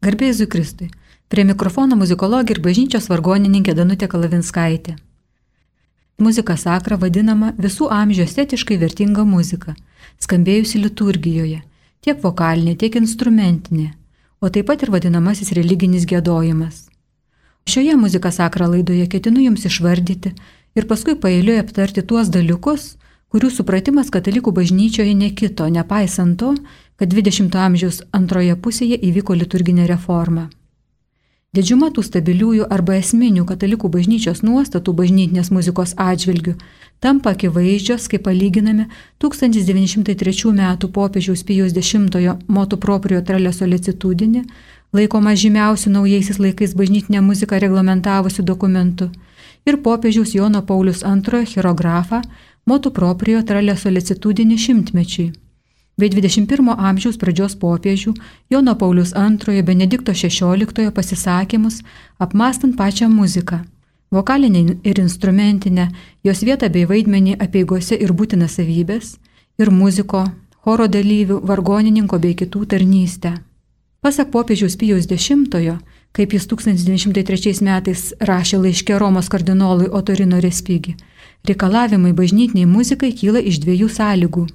Garbėjai Kristui. Prie mikrofono muzikologija ir bažnyčios vargonininkė Danutė Kalavinskaitė. Muzika sakra vadinama visų amžių estetiškai vertinga muzika, skambėjusi liturgijoje, tiek vokalinė, tiek instrumentinė, o taip pat ir vadinamasis religinis gėdojimas. Šioje muzika sakra laidoje ketinu jums išvardyti ir paskui paėliui aptarti tuos dalykus, kurių supratimas katalikų bažnyčioje nekito, nepaisant to, kad 20-ojo amžiaus antroje pusėje įvyko liturginė reforma. Didžiuma tų stabiliųjų arba esminių katalikų bažnyčios nuostatų bažnytinės muzikos atžvilgių tampa akivaizdžios, kai palyginame 1903 m. popiežiaus Pijos X motų proprio tralė solicitudinį, laikoma žymiausių naujaisiais laikais bažnytinę muziką reglamentavusių dokumentų, ir popiežiaus Jono Paulius II chirografą motu proprio tralė solicitudinį šimtmečiui, bei 21 amžiaus pradžios popiežių Jono Paulius II Benedikto XVI pasisakymus apmastant pačią muziką, vokalinę ir instrumentinę, jos vietą bei vaidmenį apieigose ir būtinas savybės, ir muziko, choro dalyvių, vargonininko bei kitų tarnystę. Pasak popiežiaus Pijaus X, kaip jis 1903 metais rašė laiškė Romos kardinolui Otorino Respigi, Reikalavimai bažnytiniai muzikai kyla iš dviejų sąlygų.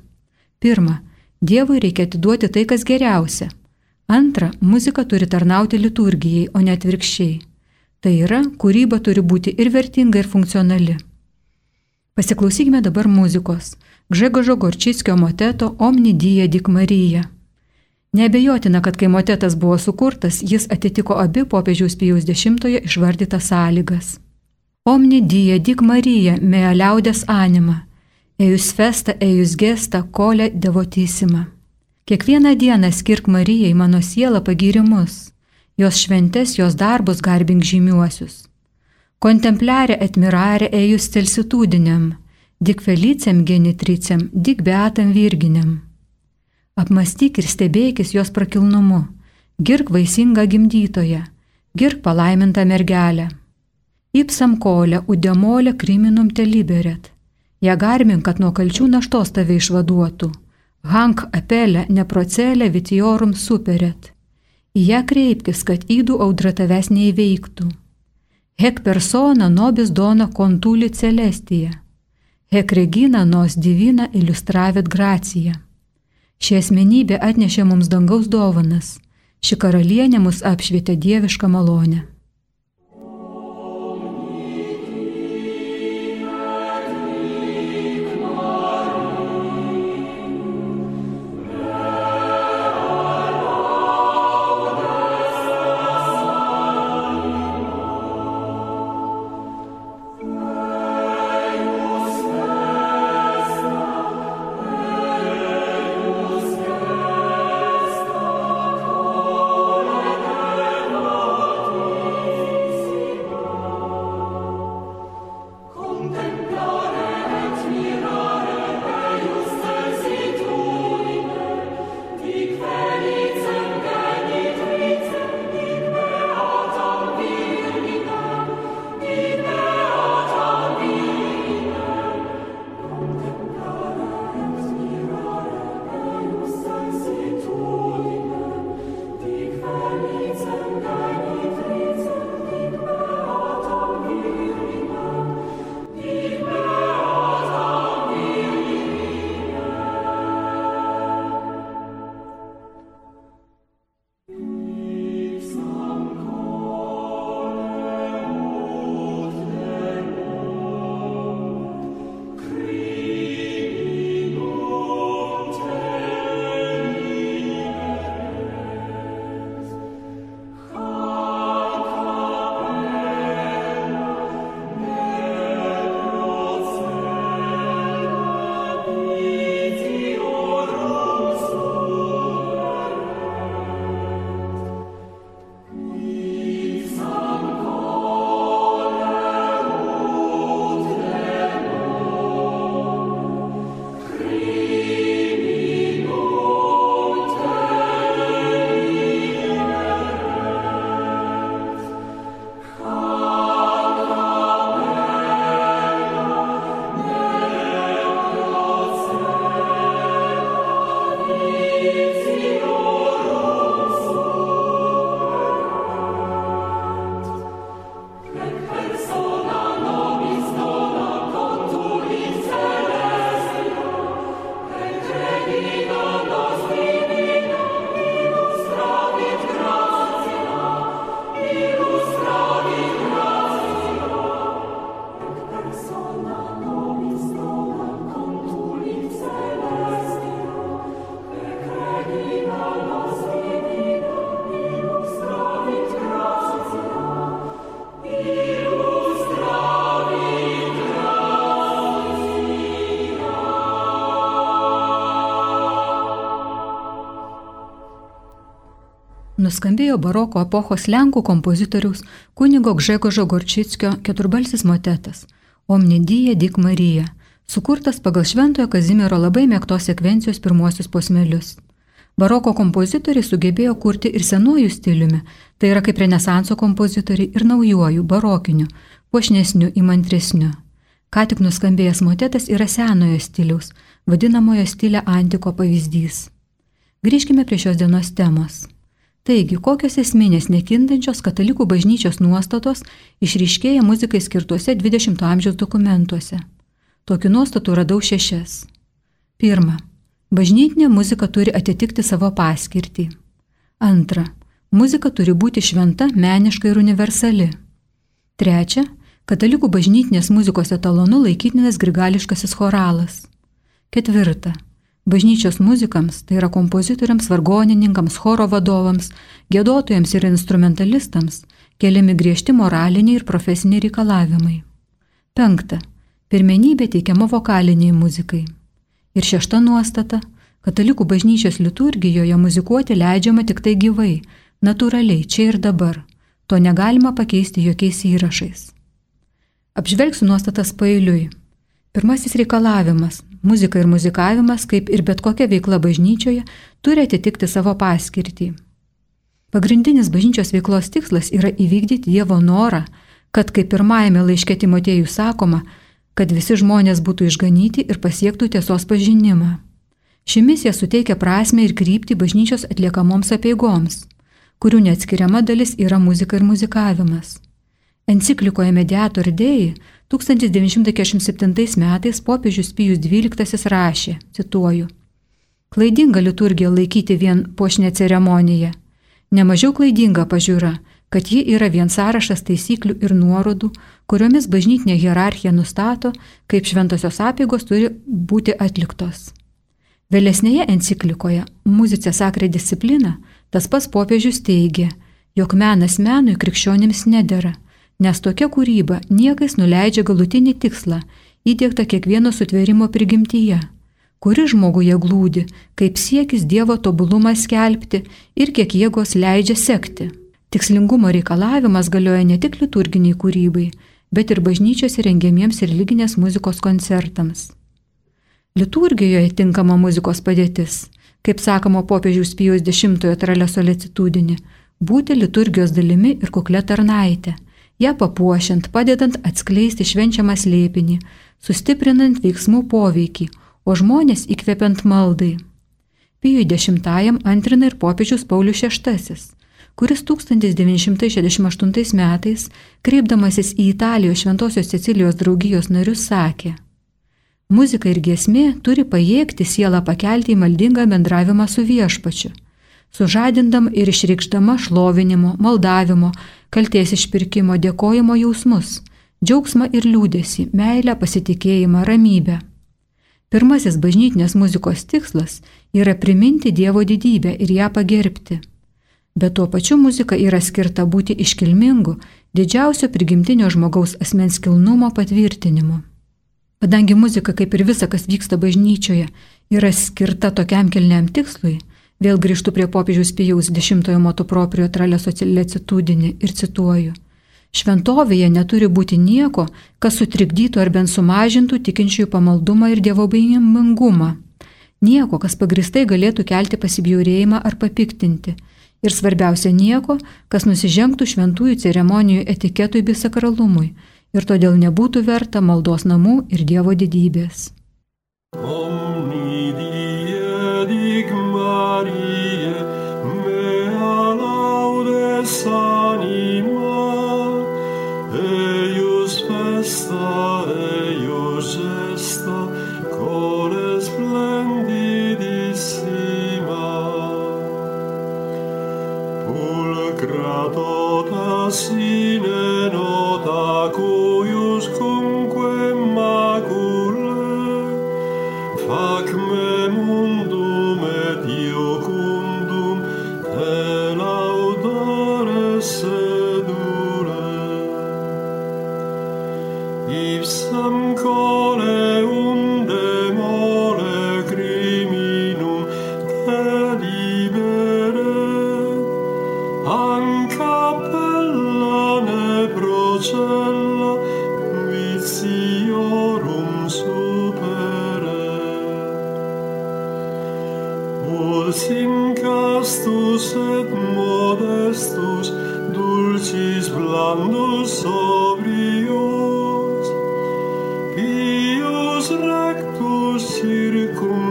Pirma, Dievui reikia atiduoti tai, kas geriausia. Antra, muzika turi tarnauti liturgijai, o ne atvirkščiai. Tai yra, kūryba turi būti ir vertinga, ir funkcionali. Pasiklausykime dabar muzikos. Gžegožo Gorčickio moteto Omni Dija Dik Marija. Nebejotina, kad kai motetas buvo sukurtas, jis atitiko abi popiežiaus Pijaus X išvardytas sąlygas. Omni die dik Marija, mea liaudės anima, ejus festa, ejus gesta, kolė devotysima. Kiekvieną dieną skirk Marijai mano sielą pagyrimus, jos šventes, jos darbus garbink žymiuosius. Kontempliarė admirarė ejus telsitudiniam, dik felicem genitricem, dik beatam virginiam. Apmastyk ir stebėkis jos prakilnumu, girk vaisingą gimdytoją, girk palaimintą mergelę. Ipsam kolė, udemolė kriminum te Ja garbink, kad nuo kalčių naštos tave išvaduotų. Hank apelė, neprocelė vitiorum superet. Į ją kreipkis, kad įdų audra tavęs neįveiktų. Hek persona nobis dona kontuli celestija. Hek regina nos divina iliustravit graciją. Ši asmenybė atnešė mums dangaus dovanas. Ši karalienė mus apšvietė dievišką malonę. Nuskambėjo baroko epochos Lenkų kompozitoriaus kunigo Gžegožo Gorčickio keturbalsis motetas Omnidyje Dik Marija, sukurtas pagal Šventojo Kazimiero labai mėgtos sekvencijos pirmuosius posmelius. Baroko kompozitoriai sugebėjo kurti ir senuoju stiliumi, tai yra kaip renesanso kompozitoriai ir naujuoju, barokiniu, puošnesniu, įmantresniu. Ką tik nuskambėjęs motetas yra senojo stiliaus, vadinamojo stilė antiko pavyzdys. Grįžkime prie šios dienos temos. Taigi, kokios esminės nekintančios katalikų bažnyčios nuostatos išryškėja muzikai skirtuose 20-ojo amžiaus dokumentuose? Tokių nuostatų radau šešias. Pirma. Bažnytinė muzika turi atitikti savo paskirtį. Antra. Muzika turi būti šventa, meniška ir universali. Trečia. Katalikų bažnytinės muzikos etalonu laikytinas grigališkasis choralas. Ketvirta. Bažnyčios muzikams, tai yra kompozitoriams, vargonininkams, choro vadovams, gėdotojams ir instrumentalistams, keliami griežti moraliniai ir profesiniai reikalavimai. Penkta. Pirmenybė teikiama vokaliniai muzikai. Ir šešta nuostata - katalikų bažnyčios liturgijoje muzikuoti leidžiama tik tai gyvai, natūraliai, čia ir dabar. To negalima pakeisti jokiais įrašais. Apžvelgsiu nuostatas pailiui. Pirmasis reikalavimas - muzika ir muzikavimas, kaip ir bet kokia veikla bažnyčioje, turi atitikti savo paskirtį. Pagrindinis bažnyčios veiklos tikslas yra įvykdyti Dievo norą, kad kaip pirmajame laiške Timotėjų sakoma, kad visi žmonės būtų išganyti ir pasiektų tiesos pažinimą. Ši misija suteikia prasme ir kryptį bažnyčios atliekamoms apieigoms, kurių neatskiriama dalis yra muzika ir muzikavimas. Enciklikoje Mediator Dei 1947 metais popiežius Pijus XII rašė, cituoju, Klaidinga liturgija laikyti vien pošnę ceremoniją. Nemažiau klaidinga pažiūra, kad ji yra vien sąrašas taisyklių ir nuorodų, kuriomis bažnytinė hierarchija nustato, kaip šventosios apėgos turi būti atliktos. Vėlesnėje enciklikoje Muzicė sakrė disciplina tas pats popiežius teigia, jog menas menui krikščionims nedėra, nes tokia kūryba niekais nuleidžia galutinį tikslą įdėktą kiekvieno sutvėrimo prigimtyje, kuri žmoguje glūdi, kaip siekis Dievo tobulumą skelbti ir kiek jėgos leidžia sekti. Tikslingumo reikalavimas galioja ne tik liturginiai kūrybai, bet ir bažnyčios įrengiamiems religinės muzikos koncertams. Liturgijoje tinkama muzikos padėtis, kaip sakoma popiežiaus Pijos X traleso lecitudinį, būti liturgijos dalimi ir kuklė tarnaitė, ją papuošiant, padedant atskleisti švenčiamą slėpinį, sustiprinant veiksmų poveikį, o žmonės įkvepiant maldai. Pijui X antrina ir popiežius Paulius VI kuris 1968 metais, kreipdamasis į Italijos Šventojios Cecilijos draugijos narius, sakė, Muzika ir giesmė turi pajėgti sielą pakelti į maldingą bendravimą su viešpačiu, sužadindam ir išreikštama šlovinimo, maldavimo, kalties išpirkimo, dėkojimo jausmus, džiaugsmą ir liūdėsi, meilę, pasitikėjimą, ramybę. Pirmasis bažnytinės muzikos tikslas yra priminti Dievo didybę ir ją pagerbti bet tuo pačiu muzika yra skirta būti iškilmingu, didžiausio prigimtinio žmogaus asmens kilnumo patvirtinimu. Kadangi muzika, kaip ir visa, kas vyksta bažnyčioje, yra skirta tokiam kilniam tikslui, vėl grįžtu prie popiežiaus Pijaus dešimtojo moto proprio traleso lecitudinį ir cituoju. Šventovėje neturi būti nieko, kas sutrikdytų ar bent sumažintų tikinčiųjų pamaldumą ir dievobaimingumą. Nieko, kas pagristai galėtų kelti pasibjaurėjimą ar papiktinti ir svarbiausia nieko, kas nusižengtų šventųjų ceremonijų etiketui bei sakralumui ir todėl nebūtų verta maldos namų ir Dievo didybės. Omni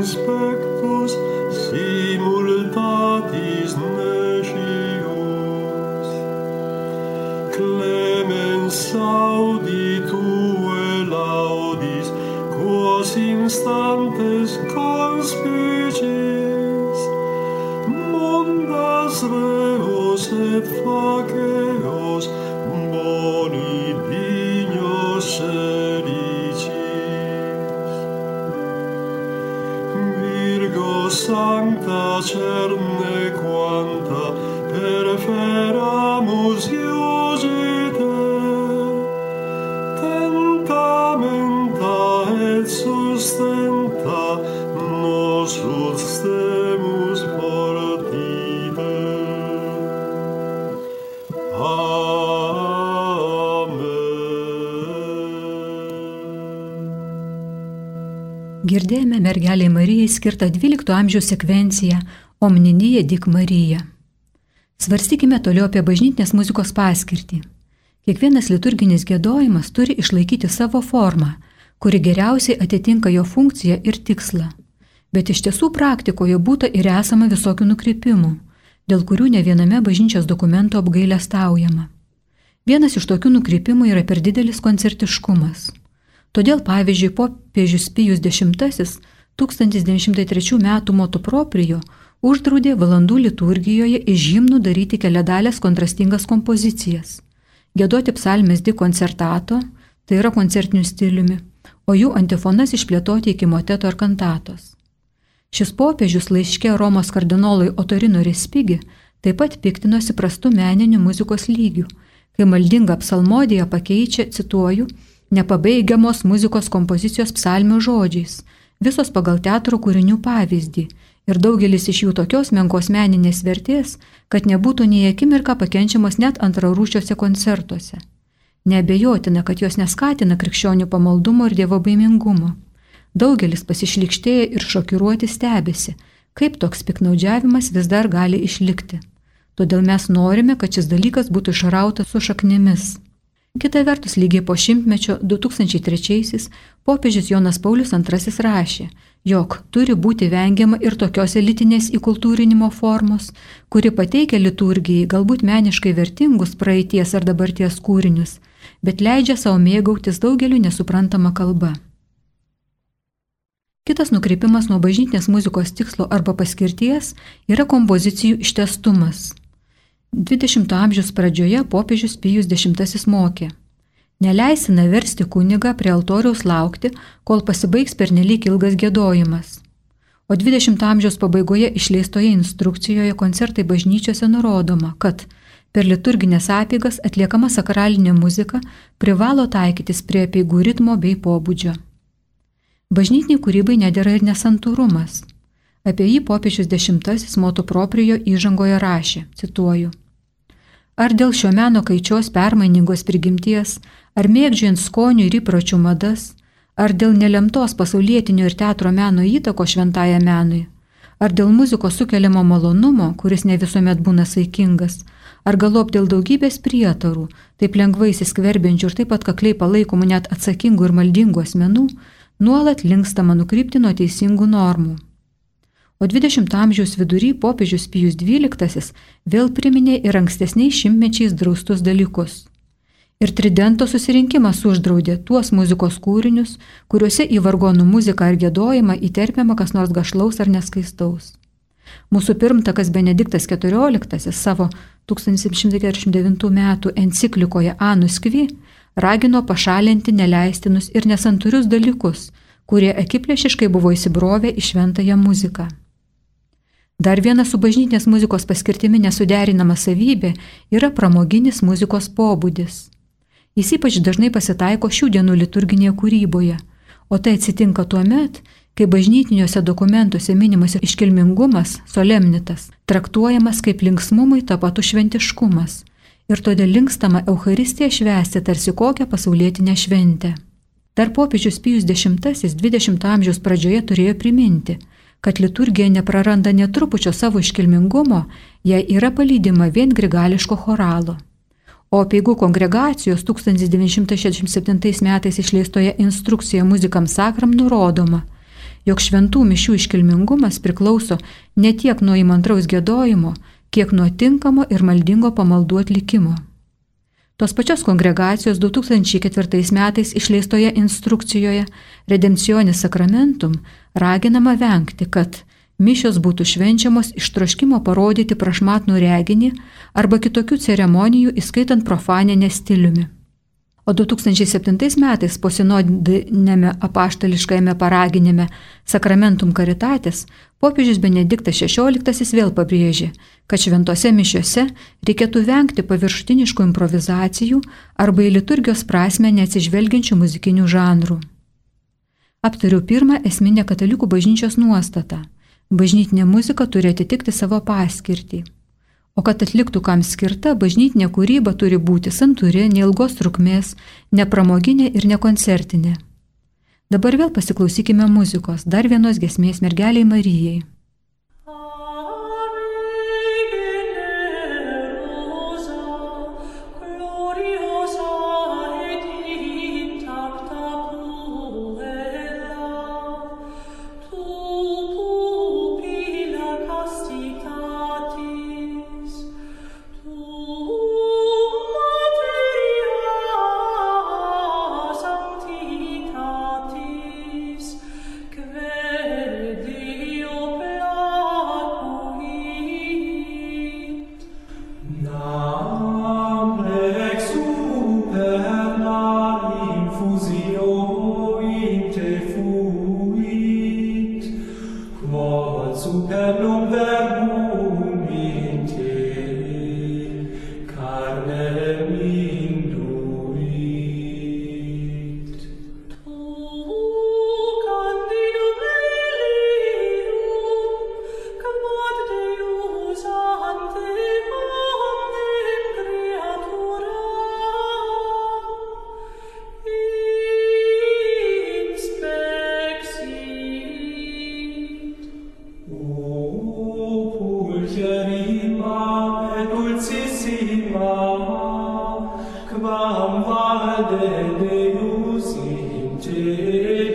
aspectos simultatis necios clemens audi tue laudis quos instantes conspicies mundas reus et fas ah Girdėjome mergeliai Marijai skirtą 12 amžiaus sekvenciją Omninija Dik Marija. Svarstykime toliau apie bažnytinės muzikos paskirtį. Kiekvienas liturginis gėdojimas turi išlaikyti savo formą, kuri geriausiai atitinka jo funkciją ir tikslą. Bet iš tiesų praktikoje būta ir esama visokių nukrypimų, dėl kurių ne viename bažnyčios dokumento apgailę staujama. Vienas iš tokių nukrypimų yra per didelis koncertiškumas. Todėl, pavyzdžiui, popiežius Pijus X 1903 m. motu proprijo uždraudė valandų liturgijoje iš himnų daryti keliadalės kontrastingas kompozicijas, gėdoti psalmės di koncertato, tai yra koncertiniu stiliumi, o jų antifonas išplėtoti iki moteto ar kantatos. Šis popiežius laiškė Romos kardinolui Otorino Respigi taip pat piktinosi prastų meninių muzikos lygių, kai maldinga psalmodija pakeičia, cituoju, nepabaigiamos muzikos kompozicijos psalmių žodžiais, visos pagal teatro kūrinių pavyzdį ir daugelis iš jų tokios menkos meninės vertės, kad nebūtų nei akimirka pakenčiamas net antrarūšiuose koncertuose. Nebejotina, kad jos neskatina krikščionių pamaldumo ir dievo baimingumo. Daugelis pasišlikštėja ir šokiruoti stebisi, kaip toks piknaudžiavimas vis dar gali išlikti. Todėl mes norime, kad šis dalykas būtų išrautas su šaknimis. Kita vertus, lygiai po šimtmečio 2003-aisiais popiežius Jonas Paulius II rašė, jog turi būti vengiama ir tokios elitinės įkultūrinimo formos, kuri pateikia liturgijai galbūt meniškai vertingus praeities ar dabarties kūrinius, bet leidžia savo mėgautis daugeliu nesuprantama kalba. Kitas nukreipimas nuo bažnytinės muzikos tikslo arba paskirties yra kompozicijų ištestumas. 20 amžiaus pradžioje popiežius Pijus X mokė. Neleisina versti kunigą prie altoriaus laukti, kol pasibaigs pernelyg ilgas gėdojimas. O 20 amžiaus pabaigoje išleistoje instrukcijoje koncertai bažnyčiose nurodoma, kad per liturginės apygas atliekama sakralinė muzika privalo taikytis prie apygų ritmo bei pobūdžio. Bažnytiniai kūrybai nedėra ir nesantūrumas. Apie jį popiežius dešimtasis moto proprijo įžangoje rašė, cituoju. Ar dėl šio meno kaičios permainingos prigimties, ar mėgdžiant skonių ir įpročių madas, ar dėl nelemtos pasaulietinio ir teatro meno įtako šventajam menui, ar dėl muzikos sukeliamo malonumo, kuris ne visuomet būna saikingas, ar galop dėl daugybės prietarų, taip lengvai įsiskverbiančių ir taip atkakliai palaikomų net atsakingų ir maldingų asmenų, nuolat linkstama nukrypti nuo teisingų normų. O 20 amžiaus vidury popiežius Pijus XII vėl priminė ir ankstesniais šimtmečiais draustus dalykus. Ir Tridento susirinkimas uždraudė tuos muzikos kūrinius, kuriuose į vargonų muziką ar gėdojimą įterpiama kas nors gašlaus ar neskaistaus. Mūsų pirmtakas Benediktas XIV savo 1749 m. enciklikoje Anus Kvi ragino pašalinti neleistinus ir nesanturius dalykus, kurie akiplėšiškai buvo įsibrovę į šventąją muziką. Dar viena su bažnytinės muzikos paskirtimi nesuderinama savybė yra pramoginis muzikos pobūdis. Jis ypač dažnai pasitaiko šių dienų liturginėje kūryboje, o tai atsitinka tuo met, kai bažnytiniuose dokumentuose minimas iškilmingumas, solemnitas, traktuojamas kaip linksmumui tapatų šventiškumas ir todėl linkstama Euharistiją švęsti tarsi kokią pasaulietinę šventę. Dar popiežius Pijus X 20 amžiaus pradžioje turėjo priminti, kad liturgija nepraranda netrupučio savo iškilmingumo, jei yra palydima vien grigališko choralo. O peigų kongregacijos 1967 metais išleistoje instrukcijoje muzikam sakram nurodoma, jog šventų mišių iškilmingumas priklauso ne tiek nuo įmantraus gėdojimo, kiek nuo tinkamo ir maldingo pamaldų atlikimo. Tos pačios kongregacijos 2004 metais išleistoje instrukcijoje Redemptionis Sacramentum raginama vengti, kad mišios būtų švenčiamos iš troškimo parodyti prašmatnų reginį arba kitokių ceremonijų, įskaitant profaninę stiliumi. O 2007 metais posinodinėme apaštališkajame paraginime Sacramentum Caritatis popiežius Benediktas XVI vėl pabrėžė, kad šventose mišiuose reikėtų vengti paviršutiniškų improvizacijų arba į liturgijos prasme neatsižvelgiančių muzikinių žanrų. Aptariau pirmą esminę katalikų bažnyčios nuostatą. Bažnytinė muzika turi atitikti savo paskirtį. O kad atliktų kam skirta, bažnytinė kūryba turi būti santuri, neilgos trukmės, nepramoginė ir nekoncertinė. Dabar vėl pasiklausykime muzikos, dar vienos gesmės mergeliai Marijai. te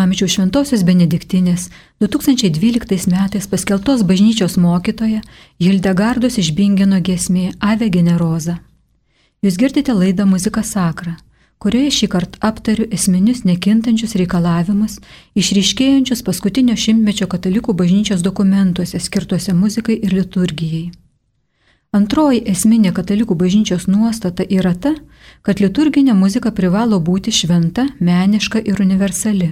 amžiaus Šventojios Benediktinės 2012 metais paskeltos bažnyčios mokytoja Hildegardos iš Bingeno giesmė Ave Generoza. Jūs girdite laidą Muzika Sakra, kurioje šį kartą aptariu esminius nekintančius reikalavimus, išryškėjančius paskutinio šimtmečio katalikų bažnyčios dokumentuose skirtuose muzikai ir liturgijai. Antroji esminė katalikų bažnyčios nuostata yra ta, kad liturginė muzika privalo būti šventa, meniška ir universali.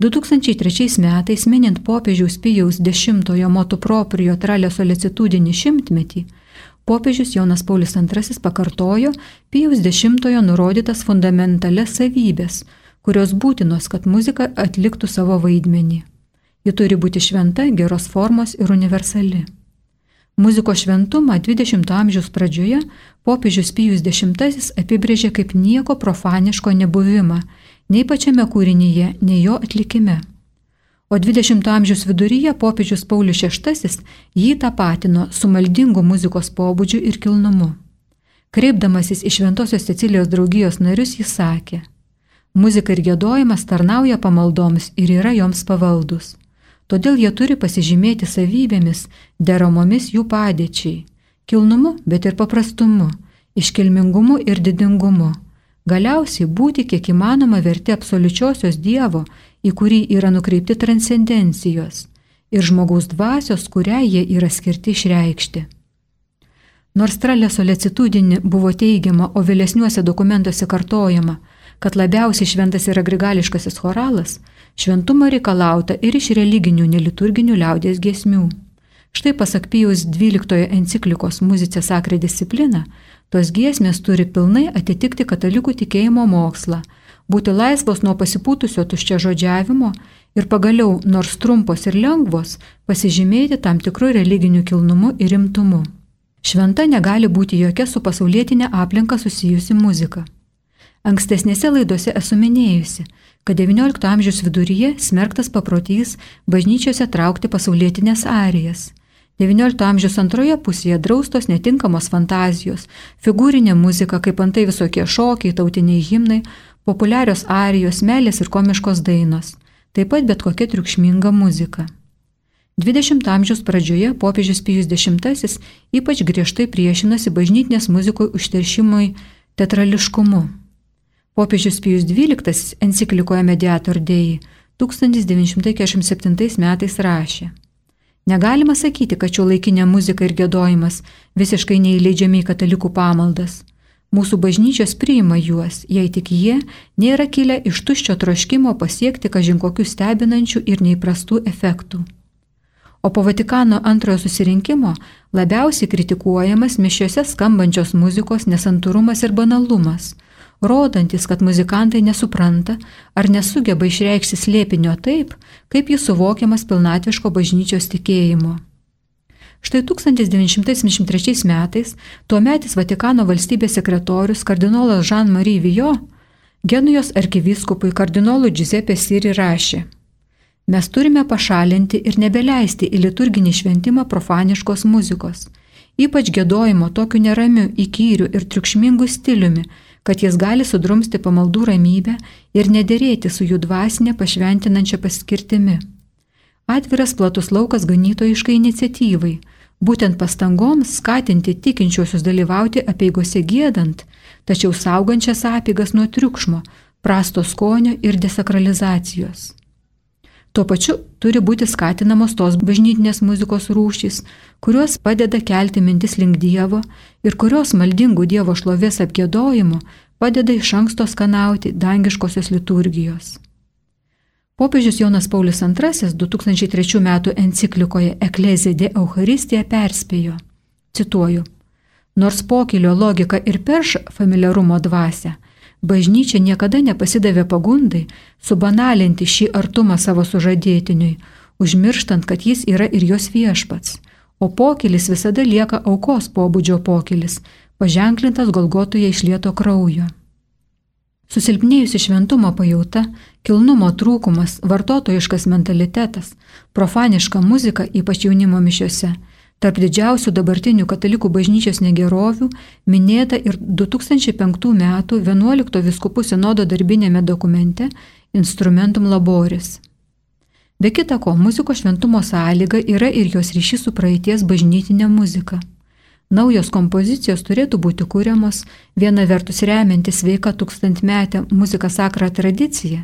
2003 metais, minint popiežiaus Pijaus X motu proprio tralė solicitudinį šimtmetį, popiežius Jonas Paulius II pakartojo Pijaus X nurodytas fundamentales savybės, kurios būtinos, kad muzika atliktų savo vaidmenį. Ji turi būti šventa, geros formos ir universali. Muzikos šventumą 20-ojo amžiaus pradžioje popiežius Pijus X apibrėžė kaip nieko profaniško nebuvimą nei pačiame kūrinyje, nei jo atlikime. O 20-ojo amžiaus viduryje popiežius Paulius VI jį tapatino su maldingu muzikos pobūdžiu ir kilnumu. Kreipdamasis į Šventojios Cecilijos draugijos narius jis sakė, muzika ir gėdojimas tarnauja pamaldoms ir yra joms pavaldus. Todėl jie turi pasižymėti savybėmis, deramomis jų padėčiai - kilnumu, bet ir paprastumu, iškilmingumu ir didingumu. Galiausiai būti kiek įmanoma verti absoliučiosios Dievo, į kurį yra nukreipti transcendencijos ir žmogaus dvasios, kuriai jie yra skirti išreikšti. Nors traleso lecitudinį buvo teigiama, o vėlesniuose dokumentuose kartojama, kad labiausiai šventas yra grigališkasis choralas, Šventumo reikalauta ir iš religinių neliturginių liaudės giesmių. Štai pasak Pijus 12 enciklikos muzicė sakrė disciplina, tos giesmės turi pilnai atitikti katalikų tikėjimo mokslą, būti laisvos nuo pasipūtusio tuščia žodžiavimo ir pagaliau, nors trumpos ir lengvos, pasižymėti tam tikrų religinių kilnumu ir rimtumu. Šventa negali būti jokia su pasaulietinė aplinka susijusi muzika. Ankstesnėse laidose esu minėjusi, kad XIX amžiaus viduryje smerktas paprotys bažnyčiose traukti pasaulietinės arijas. XIX amžiaus antroje pusėje draustos netinkamos fantazijos, figūrinė muzika, kaip antai visokie šokiai, tautiniai himnai, populiarios arijos, melės ir komiškos dainos, taip pat bet kokia triukšminga muzika. XX amžiaus pradžioje popiežius Pijus X ypač griežtai priešinasi bažnytinės muzikoj užteršimui teatrališkumu. Popiežius Pijus XII enciklikoje Mediator Dei 1947 metais rašė. Negalima sakyti, kad šio laikinė muzika ir gėdojimas visiškai neįleidžiami į katalikų pamaldas. Mūsų bažnyčios priima juos, jei tik jie nėra kilę iš tuščio troškimo pasiekti kažin kokių stebinančių ir neįprastų efektų. O po Vatikano antrojo susirinkimo labiausiai kritikuojamas mišiuose skambančios muzikos nesantūrumas ir banalumas – rodantis, kad muzikantai nesupranta ar nesugeba išreikšti slėpinio taip, kaip jis suvokiamas pilnatviško bažnyčios tikėjimo. Štai 1973 metais tuometis Vatikano valstybės sekretorius kardinolas Jean-Marie Vijo Genujos arkivyskupui kardinolui Giuseppe Siri rašė Mes turime pašalinti ir nebeleisti į liturginį šventimą profaniškos muzikos, ypač gėdojimo tokiu neramiu, įkyriu ir triukšmingu stiliumi, kad jis gali sudrumsti pamaldų ramybę ir nederėti su jų dvasinė pašventinančia paskirtimi. Atviras platus laukas ganytojiškai iniciatyvai, būtent pastangoms skatinti tikinčiuosius dalyvauti apieigose gėdant, tačiau saugančias apėgas nuo triukšmo, prasto skonio ir desakralizacijos. Tuo pačiu turi būti skatinamos tos bažnytinės muzikos rūšys, kurios padeda kelti mintis link Dievo ir kurios maldingų Dievo šlovės apgėdojimu padeda iš anksto skanauti dangiškosios liturgijos. Popiežius Jonas Paulius II 2003 m. enciklikoje Eklezė de Euharistija perspėjo, cituoju, nors pokilio logika ir perš familiarumo dvasę, Bažnyčia niekada nepasidavė pagundai subanalinti šį artumą savo sužadėtiniui, užmirštant, kad jis yra ir jos viešpats. O pokylis visada lieka aukos pobūdžio pokylis, paženklintas Golgotoje išlieto kraujo. Susilpnėjusi šventumo pajauta, kilnumo trūkumas, vartotojiškas mentalitetas, profaniška muzika, ypač jaunimo mišiuose, Tarp didžiausių dabartinių katalikų bažnyčios negerovių minėta ir 2005 m. 11 viskupų sinodo darbinėme dokumente instrumentum laboris. Be kita ko, muzikos šventumo sąlyga yra ir jos ryšys su praeities bažnytinė muzika. Naujos kompozicijos turėtų būti kūriamos viena vertus remiantis sveika tūkstantmetę muziką sakrą tradiciją,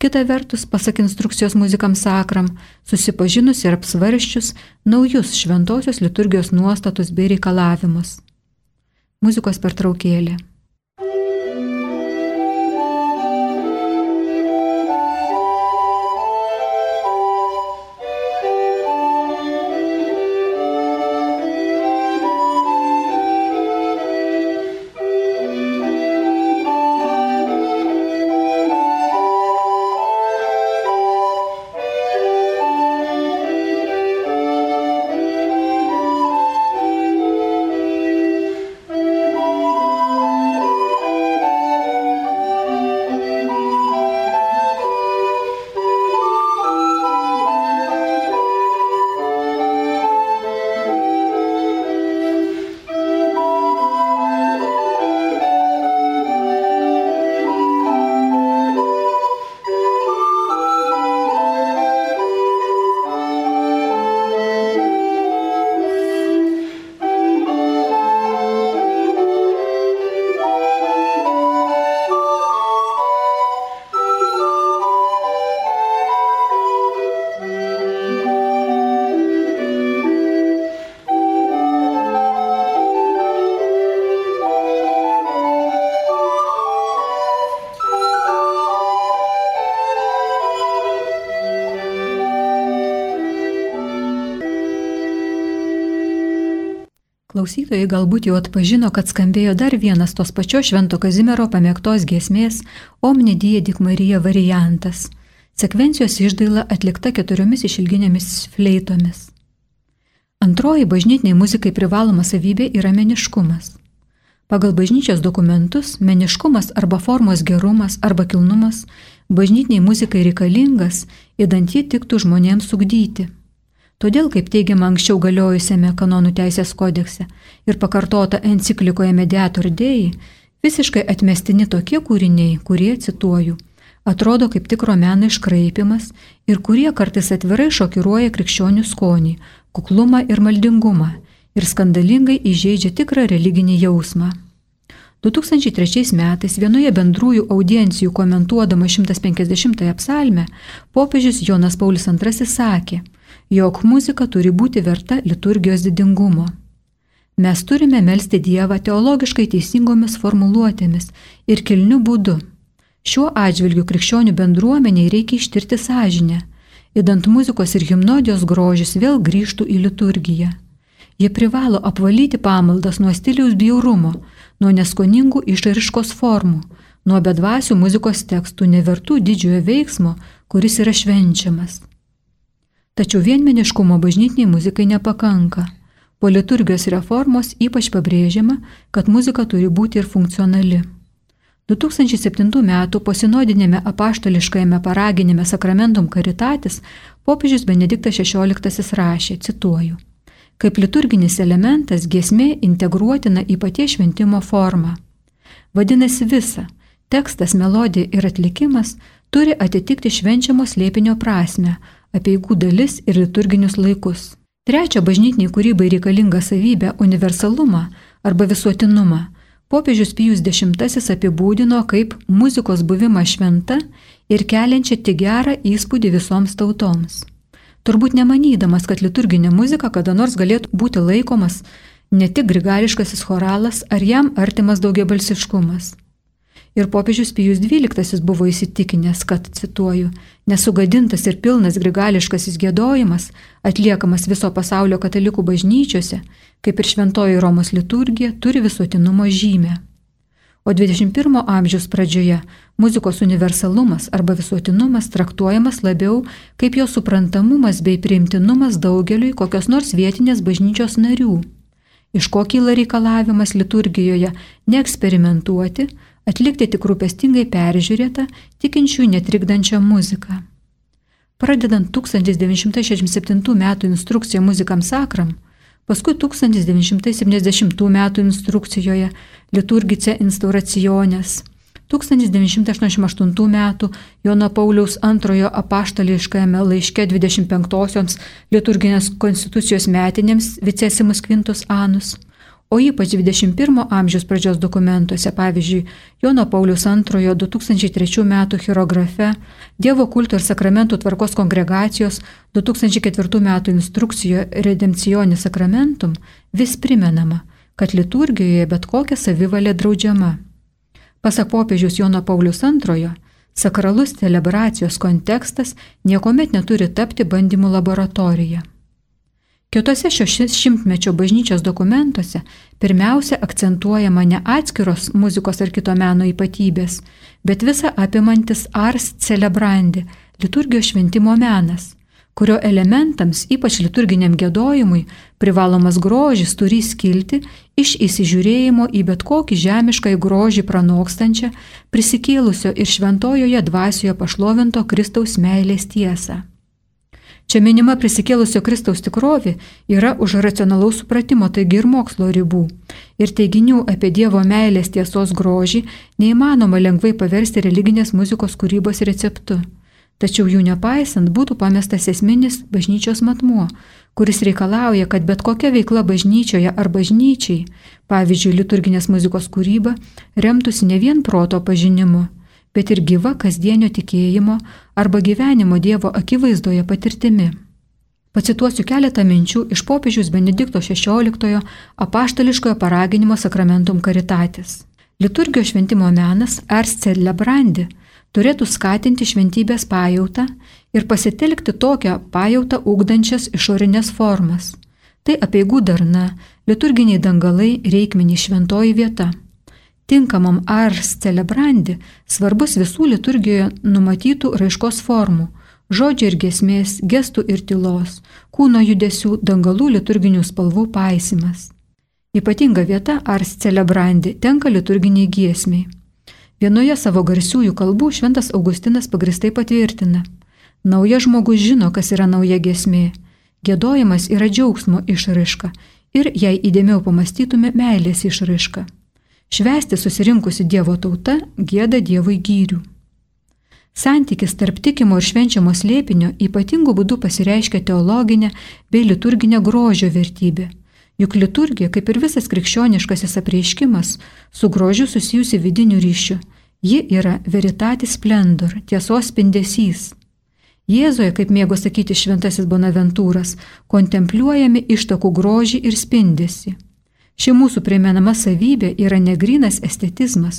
kita vertus, pasak instrukcijos muzikam sakram, susipažinus ir apsvarščius naujus šventosios liturgijos nuostatus bei reikalavimus. Muzikos pertraukėlė. Klausytojai galbūt jau atpažino, kad skambėjo dar vienas tos pačios Švento Kazimiero pamėgtos giesmės Omnidija Dik Marija variantas. Sekvencijos išdaila atlikta keturiomis išilginėmis fleitomis. Antroji bažnytiniai muzikai privaloma savybė yra meniškumas. Pagal bažnyčios dokumentus meniškumas arba formos gerumas arba kilnumas bažnytiniai muzikai reikalingas, įdant jį tiktų žmonėms sugdyti. Todėl, kaip teigiama anksčiau galiojusiame kanonų teisės kodekse ir pakartota enciklikoje Mediator Dei, visiškai atmestini tokie kūriniai, kurie, cituoju, atrodo kaip tikro meno iškraipimas ir kurie kartais atvirai šokiruoja krikščionių skonį, kuklumą ir maldingumą ir skandalingai įžeidžia tikrą religinį jausmą. 2003 metais vienoje bendrųjų audiencijų komentuodama 150-ąją psalmę popiežius Jonas Paulius II sakė, jog muzika turi būti verta liturgijos didingumo. Mes turime melstį Dievą teologiškai teisingomis formuluotėmis ir kilniu būdu. Šiuo atžvilgiu krikščionių bendruomeniai reikia ištirti sąžinę, įdant muzikos ir himnodijos grožis vėl grįžtų į liturgiją. Jie privalo apvalyti pamaldas nuo stiliaus bjaurumo, nuo neskoningų išraiškos formų, nuo bedvasių muzikos tekstų nevertų didžiojo veiksmo, kuris yra švenčiamas. Tačiau vienmeniškumo bažnytiniai muzikai nepakanka. Po liturgijos reformos ypač pabrėžiama, kad muzika turi būti ir funkcionali. 2007 m. posinodinėme apaštališkajame paraginėme Sakramentum Karitatis popiežius Benediktas XVI rašė, cituoju, kaip liturginis elementas giesmė integruotina į paties šventimo formą. Vadinasi visa - tekstas, melodija ir atlikimas turi atitikti švenčiamo slėpinio prasme, apieigų dalis ir liturginius laikus. Trečia bažnytiniai kūrybai reikalinga savybė - universalumą arba visuotinumą. Popiežius Pijus X apibūdino kaip muzikos buvimą šventa ir keliančią tik gerą įspūdį visoms tautoms. Turbūt nemanydamas, kad liturginė muzika kada nors galėtų būti laikomas ne tik grigališkasis choralas ar jam artimas daugiabalsiškumas. Ir popiežius Pijus XII buvo įsitikinęs, kad, cituoju, nesugadintas ir pilnas grigališkasis gėdojimas, atliekamas viso pasaulio katalikų bažnyčiose, kaip ir šventoji Romos liturgija, turi visuotinumo žymę. O 21 amžiaus pradžioje muzikos universalumas arba visuotinumas traktuojamas labiau kaip jo suprantamumas bei priimtinumas daugeliui kokios nors vietinės bažnyčios narių. Iš ko kyla reikalavimas liturgijoje neeksperimentuoti, atlikti tik rūpestingai peržiūrėtą, tikinčių netrikdančią muziką. Pradedant 1967 m. instrukciją muzikam sakram, paskui 1970 m. instrukcijoje liturgice instauracionės, 1988 m. Jono Pauliaus antrojo apaštališkajame laiške 25-osioms liturginės konstitucijos metinėms vicesimus kvintus anus o ypač 21 amžiaus pradžios dokumentuose, pavyzdžiui, Jono Paulius II 2003 m. hierografe, Dievo kulto ir sakramentų tvarkos kongregacijos 2004 m. instrukcijoje Redemptionis sakramentum, vis primenama, kad liturgijoje bet kokia savivalė draudžiama. Pasak popiežiaus Jono Paulius II, sakralus celebracijos kontekstas niekuomet neturi tapti bandymų laboratorija. Kitose šios šimtmečio bažnyčios dokumentuose pirmiausia akcentuojama ne atskiros muzikos ar kito meno ypatybės, bet visa apimantis ars celebrandi, liturgijos šventimo menas, kurio elementams, ypač liturginiam gėdojimui, privalomas grožis turi skilti iš įsižiūrėjimo į bet kokį žemišką į grožį pranokstančią, prisikėlusio ir šventojoje dvasioje pašlovinto Kristaus meilės tiesą. Čia minima prisikėlusio Kristaus tikrovė yra už racionalaus supratimo, taigi ir mokslo ribų. Ir teiginių apie Dievo meilės tiesos grožį neįmanoma lengvai paversti religinės muzikos kūrybos receptu. Tačiau jų nepaisant būtų pamestas esminis bažnyčios matmuo, kuris reikalauja, kad bet kokia veikla bažnyčioje ar bažnyčiai, pavyzdžiui, liturginės muzikos kūryba, remtųsi ne vien proto pažinimu, bet ir gyva kasdienio tikėjimo arba gyvenimo Dievo akivaizdoje patirtimi. Pacituosiu keletą minčių iš popiežiaus Benedikto XVI apaštališkojo paraginimo sakramentum karitatis. Liturgijos šventimo menas Ars Celebrandi turėtų skatinti šventybės pajautą ir pasitelkti tokią pajautą ugdančias išorinės formas. Tai apieigų darna, liturginiai dangalai, reikmeniai šventoji vieta tinkamam ars celebrandi svarbus visų liturgijoje numatytų raiškos formų - žodžių ir gesmės, gestų ir tylos, kūno judesių, dangalų liturginių spalvų paisimas. Ypatinga vieta ars celebrandi tenka liturginiai giesmiai. Vienoje savo garsiųjų kalbų Šventas Augustinas pagristai patvirtina. Naujas žmogus žino, kas yra nauja giesmė. Gėdojimas yra džiaugsmo išraiška ir jei įdėmiau pamastytume meilės išraiška. Švesti susirinkusi Dievo tauta gėda Dievui gyrių. Santykis tarp tikimo ir švenčiamo slėpinio ypatingų būdų pasireiškia teologinė bei liturginė grožio vertybė. Juk liturgija, kaip ir visas krikščioniškasis apreiškimas, su grožiu susijusi vidiniu ryšiu. Ji yra veritatis splendor, tiesos spindesys. Jėzoje, kaip mėgo sakyti šventasis Bonaventūras, kontempliuojami ištakų grožį ir spindesi. Ši mūsų primenama savybė yra negrinas estetizmas,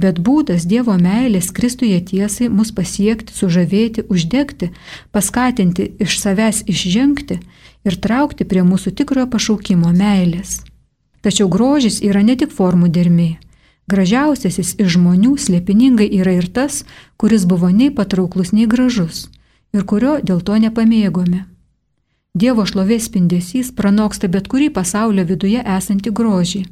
bet būdas Dievo meilės Kristuje tiesai mus pasiekti, sužavėti, uždegti, paskatinti iš savęs išžengti ir traukti prie mūsų tikrojo pašaukimo meilės. Tačiau grožis yra ne tik formų dermė. Gražiausiasis iš žmonių slėpiningai yra ir tas, kuris buvo nei patrauklus, nei gražus ir kurio dėl to nepamėgome. Dievo šlovės spindesys pranoksta bet kurį pasaulio viduje esantį grožį.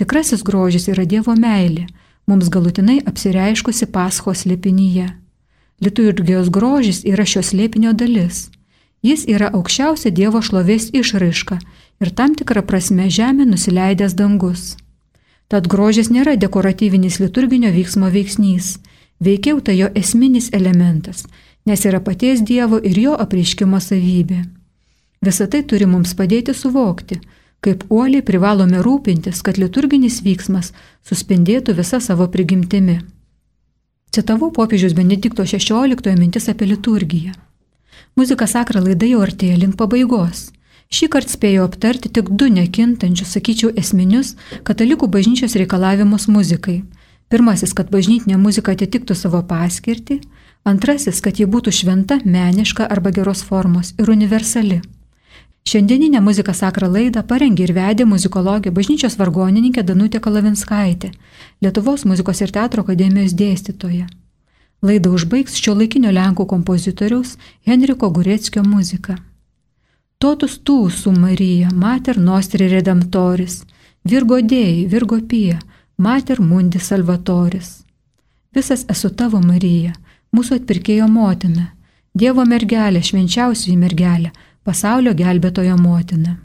Tikrasis grožis yra Dievo meilė, mums galutinai apsireiškusi paschos lėpinyje. Liturgijos grožis yra šios lėpinio dalis. Jis yra aukščiausia Dievo šlovės išraiška ir tam tikrą prasme žemė nusileidęs dangus. Tad grožis nėra dekoratyvinis liturginio vyksmo veiksnys, veikiau tai jo esminis elementas, nes yra paties Dievo ir jo apreiškimo savybė. Visą tai turi mums padėti suvokti, kaip uoliai privalome rūpintis, kad liturginis vyksmas suspindėtų visą savo prigimtimi. Citavau popiežius Benedikto XVI mintis apie liturgiją. Muzika sakra laida jau artėja link pabaigos. Šį kartą spėjau aptarti tik du nekintančius, sakyčiau, esminius katalikų bažnyčios reikalavimus muzikai. Pirmasis, kad bažnytinė muzika atitiktų savo paskirtį, antrasis, kad ji būtų šventa, meniška arba geros formos ir universali. Šiandieninę muziką sakrą laidą parengė ir vedė muzikologė bažnyčios vargonininkė Danutė Kalavinskaitė, Lietuvos muzikos ir teatro akademijos dėstytoja. Laidą užbaigs šio laikinio Lenkų kompozitoriaus Henriko Gureckio muzika. Totus tu su Marija, mater nostri redemptoris, Virgo dėjai, Virgo pija, mater mundi salvatoris. Visas esu tavo Marija, mūsų atpirkėjo motina, Dievo mergelė, švenčiausioji mergelė, pasaulio gelbėtojo motina.